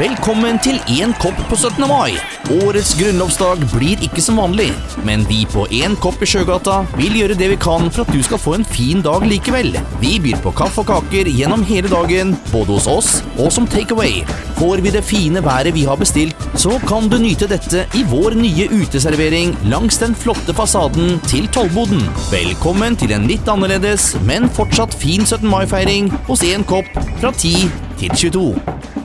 Velkommen til Én kopp på 17. mai. Årets grunnlovsdag blir ikke som vanlig, men vi på Én kopp i Sjøgata vil gjøre det vi kan for at du skal få en fin dag likevel. Vi byr på kaffe og kaker gjennom hele dagen, både hos oss og som takeaway. Får vi det fine været vi har bestilt, så kan du nyte dette i vår nye uteservering langs den flotte fasaden til Tollboden. Velkommen til en litt annerledes, men fortsatt fin 17. mai-feiring hos Én kopp fra 10 til 22.